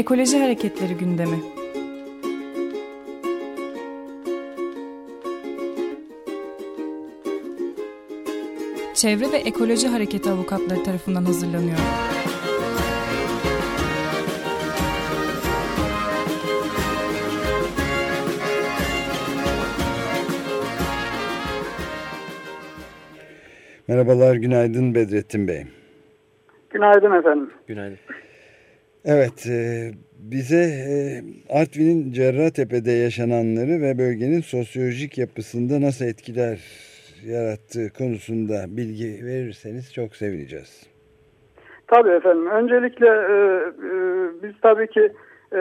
Ekoloji Hareketleri gündemi. Çevre ve Ekoloji Hareketi avukatları tarafından hazırlanıyor. Merhabalar, günaydın Bedrettin Bey. Günaydın efendim. Günaydın. Evet, e, bize e, Artvin'in Cerrahtepe'de yaşananları ve bölgenin sosyolojik yapısında nasıl etkiler yarattığı konusunda bilgi verirseniz çok sevineceğiz. Tabii efendim. Öncelikle e, e, biz tabii ki e,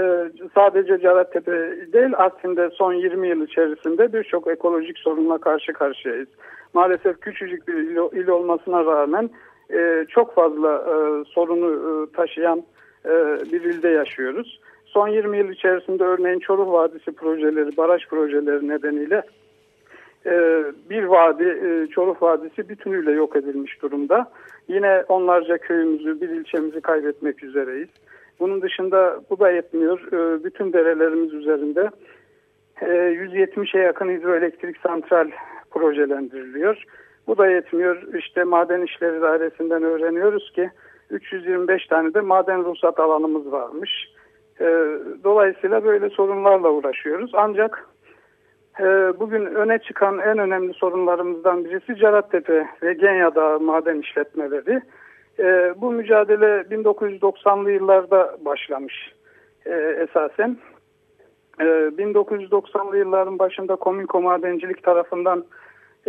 sadece Cerrahtepe değil Artvin'de son 20 yıl içerisinde birçok ekolojik sorunla karşı karşıyayız. Maalesef küçücük bir il, il olmasına rağmen e, çok fazla e, sorunu e, taşıyan e, bir ilde yaşıyoruz. Son 20 yıl içerisinde örneğin Çoruh Vadisi projeleri, baraj projeleri nedeniyle e, bir vadi, e, Çoruh Vadisi bütünüyle yok edilmiş durumda. Yine onlarca köyümüzü, bir ilçemizi kaybetmek üzereyiz. Bunun dışında bu da yetmiyor. E, bütün derelerimiz üzerinde e, 170'e yakın hidroelektrik santral projelendiriliyor. Bu da yetmiyor. İşte maden işleri dairesinden öğreniyoruz ki 325 tane de maden ruhsat alanımız varmış. E, dolayısıyla böyle sorunlarla uğraşıyoruz. Ancak e, bugün öne çıkan en önemli sorunlarımızdan birisi Cerattepe ve Genya maden işletmeleri. E, bu mücadele 1990'lı yıllarda başlamış e, esasen. E, 1990'lı yılların başında Komünko Madencilik tarafından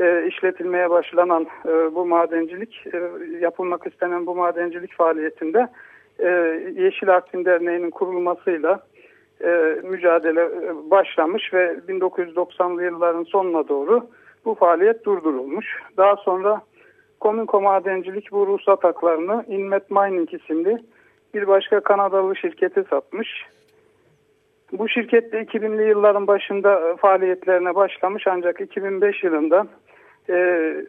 e, işletilmeye başlanan e, bu madencilik, e, yapılmak istenen bu madencilik faaliyetinde e, Yeşil Artvin Derneği'nin kurulmasıyla mücadele başlamış ve 1990'lı yılların sonuna doğru bu faaliyet durdurulmuş. Daha sonra Komünko Madencilik bu ruhsat haklarını Inmet Mining isimli bir başka Kanadalı şirkete satmış. Bu şirket de 2000'li yılların başında e, faaliyetlerine başlamış ancak 2005 yılında e,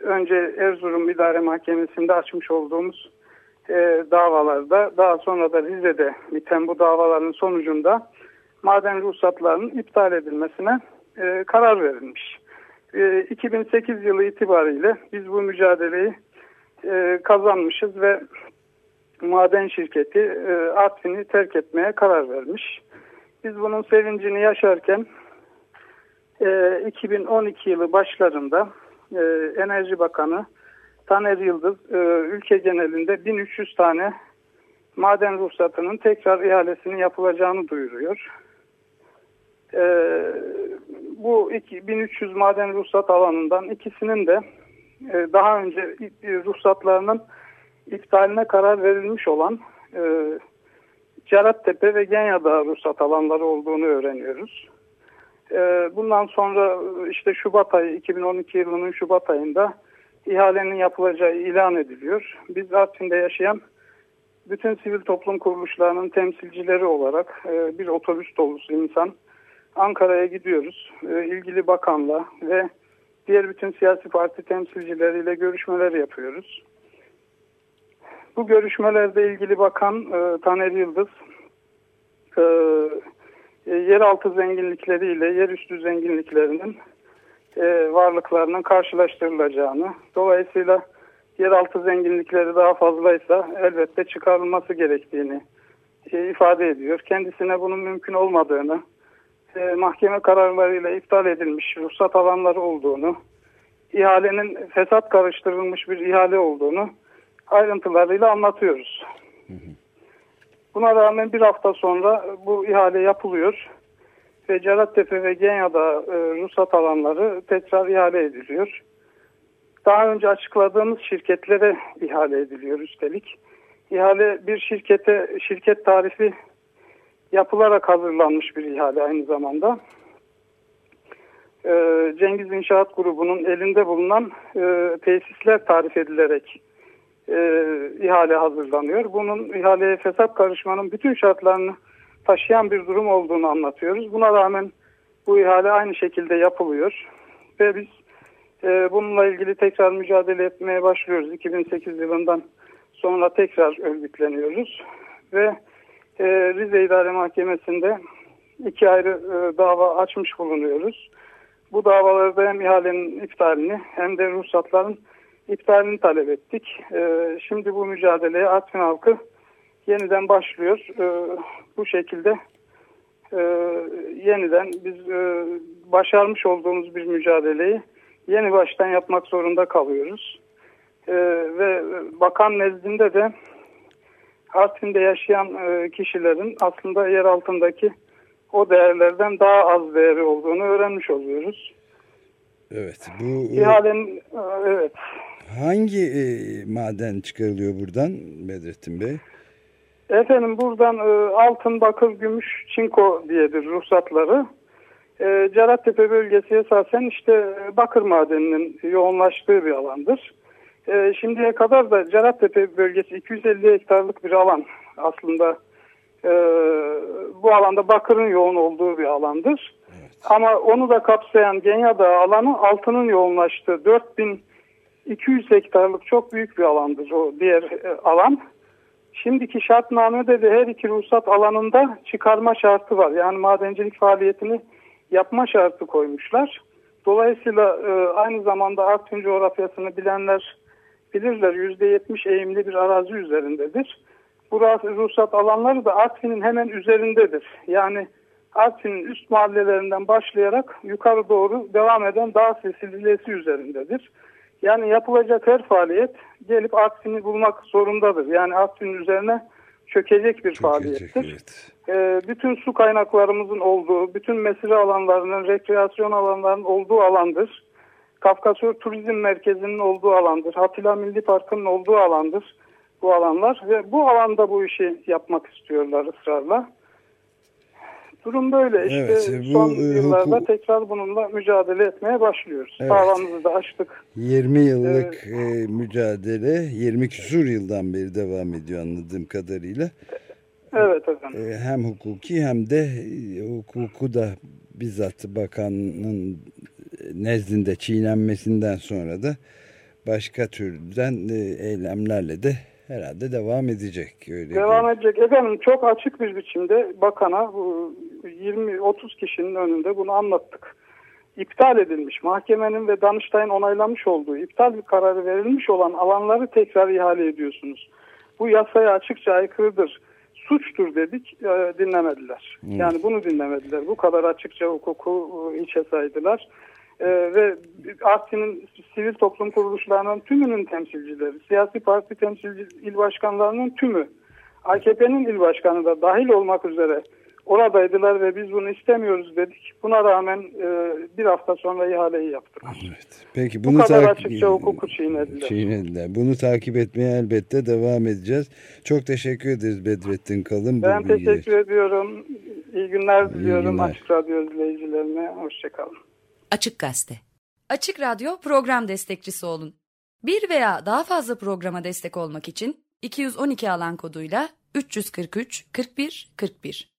önce Erzurum İdare Mahkemesi'nde açmış olduğumuz e, davalarda daha sonra da Rize'de biten bu davaların sonucunda maden ruhsatlarının iptal edilmesine e, karar verilmiş. E, 2008 yılı itibariyle biz bu mücadeleyi e, kazanmışız ve maden şirketi e, Artvin'i terk etmeye karar vermiş. Biz bunun sevincini yaşarken e, 2012 yılı başlarında e, Enerji Bakanı Taner Yıldız e, ülke genelinde 1300 tane maden ruhsatının tekrar ihalesinin yapılacağını duyuruyor. E, bu iki, 1300 maden ruhsat alanından ikisinin de e, daha önce ruhsatlarının iptaline karar verilmiş olan e, Cerattepe ve Genya'da ruhsat alanları olduğunu öğreniyoruz. E, bundan sonra işte Şubat ayı 2012 yılının Şubat ayında ihalenin yapılacağı ilan ediliyor. Biz Artvin'de yaşayan bütün sivil toplum kuruluşlarının temsilcileri olarak e, bir otobüs dolusu insan Ankara'ya gidiyoruz. E, ilgili bakanla ve diğer bütün siyasi parti temsilcileriyle görüşmeler yapıyoruz. Bu görüşmelerde ilgili bakan e, Taner Yıldız e, e, yeraltı zenginlikleriyle yerüstü zenginliklerinin e, varlıklarının karşılaştırılacağını, dolayısıyla yeraltı zenginlikleri daha fazlaysa elbette çıkarılması gerektiğini e, ifade ediyor. Kendisine bunun mümkün olmadığını, e, mahkeme kararlarıyla iptal edilmiş ruhsat alanları olduğunu, ihalenin fesat karıştırılmış bir ihale olduğunu ayrıntılarıyla anlatıyoruz. Buna rağmen bir hafta sonra bu ihale yapılıyor ve Cerattepe ve Genya'da e, ruhsat alanları tekrar ihale ediliyor. Daha önce açıkladığımız şirketlere ihale ediliyor üstelik. İhale bir şirkete şirket tarifi yapılarak hazırlanmış bir ihale aynı zamanda. Ee, Cengiz İnşaat Grubu'nun elinde bulunan e, tesisler tarif edilerek e, ihale hazırlanıyor. Bunun ihaleye fesat karışmanın bütün şartlarını taşıyan bir durum olduğunu anlatıyoruz. Buna rağmen bu ihale aynı şekilde yapılıyor ve biz e, bununla ilgili tekrar mücadele etmeye başlıyoruz. 2008 yılından sonra tekrar örgütleniyoruz ve e, Rize İdare Mahkemesi'nde iki ayrı e, dava açmış bulunuyoruz. Bu davalarda hem ihalenin iptalini hem de ruhsatların iptalini talep ettik. E, şimdi bu mücadeleye Artvin halkı yeniden başlıyor. E, bu şekilde e, yeniden biz e, başarmış olduğumuz bir mücadeleyi yeni baştan yapmak zorunda kalıyoruz. E, ve bakan nezdinde de Artvin'de yaşayan e, kişilerin aslında yer altındaki o değerlerden daha az değeri olduğunu öğrenmiş oluyoruz. Evet. Bu İhalenin, e, evet. Hangi e, maden çıkarılıyor buradan Bedrettin Bey? Efendim buradan e, altın, bakır, gümüş, çinko diyedir ruhsatları. E, Cerattepe bölgesi esasen işte e, bakır madeninin yoğunlaştığı bir alandır. E, şimdiye kadar da Cerattepe bölgesi 250 hektarlık bir alan aslında. E, bu alanda bakırın yoğun olduğu bir alandır. Ama onu da kapsayan Genya Dağı alanı altının yoğunlaştığı 4200 hektarlık çok büyük bir alandır o diğer e, alan. Şimdiki şartnamede de her iki ruhsat alanında çıkarma şartı var. Yani madencilik faaliyetini yapma şartı koymuşlar. Dolayısıyla e, aynı zamanda Artvin coğrafyasını bilenler bilirler %70 eğimli bir arazi üzerindedir. Bu ruhsat alanları da Artvin'in hemen üzerindedir. Yani Artvin'in üst mahallelerinden başlayarak yukarı doğru devam eden dağ silsilesi üzerindedir. Yani yapılacak her faaliyet gelip Artvin'i bulmak zorundadır. Yani Artvin'in üzerine çökecek bir çökecek, faaliyettir. Evet. Ee, bütün su kaynaklarımızın olduğu, bütün mesire alanlarının, rekreasyon alanlarının olduğu alandır. Kafkasör Turizm Merkezi'nin olduğu alandır. Atilla Milli Parkı'nın olduğu alandır bu alanlar ve bu alanda bu işi yapmak istiyorlar ısrarla. Durum böyle. İşte evet, bu, son e, yıllarda hukuk... tekrar bununla mücadele etmeye başlıyoruz. Evet. Davamızı da açtık. 20 yıllık evet. e, mücadele 20 küsur yıldan beri devam ediyor anladığım kadarıyla. Evet efendim. E, hem hukuki hem de e, hukuku da bizzat bakanın nezdinde çiğnenmesinden sonra da başka türden e, eylemlerle de herhalde devam edecek. Öyle devam bir... edecek. Efendim çok açık bir biçimde bakana 20-30 kişinin önünde bunu anlattık. İptal edilmiş mahkemenin ve Danıştay'ın onaylamış olduğu iptal bir kararı verilmiş olan alanları tekrar ihale ediyorsunuz. Bu yasaya açıkça aykırıdır. Suçtur dedik e, dinlemediler. Hmm. Yani bunu dinlemediler. Bu kadar açıkça hukuku e, içe saydılar. Ee, ve Artvin'in sivil toplum kuruluşlarının tümünün temsilcileri, siyasi parti temsilci il başkanlarının tümü, AKP'nin il başkanı da dahil olmak üzere oradaydılar ve biz bunu istemiyoruz dedik. Buna rağmen e, bir hafta sonra ihaleyi yaptık. Evet. Peki bunu Bu kadar açıkça hukuku çiğnediler. çiğnediler. Bunu takip etmeye elbette devam edeceğiz. Çok teşekkür ederiz Bedrettin Kalın. Ben teşekkür ediyorum. İyi günler diliyorum İyi günler. Açık Radyo izleyicilerine. Hoşçakalın. Açık Gazete. Açık Radyo program destekçisi olun. Bir veya daha fazla programa destek olmak için 212 alan koduyla 343 41 41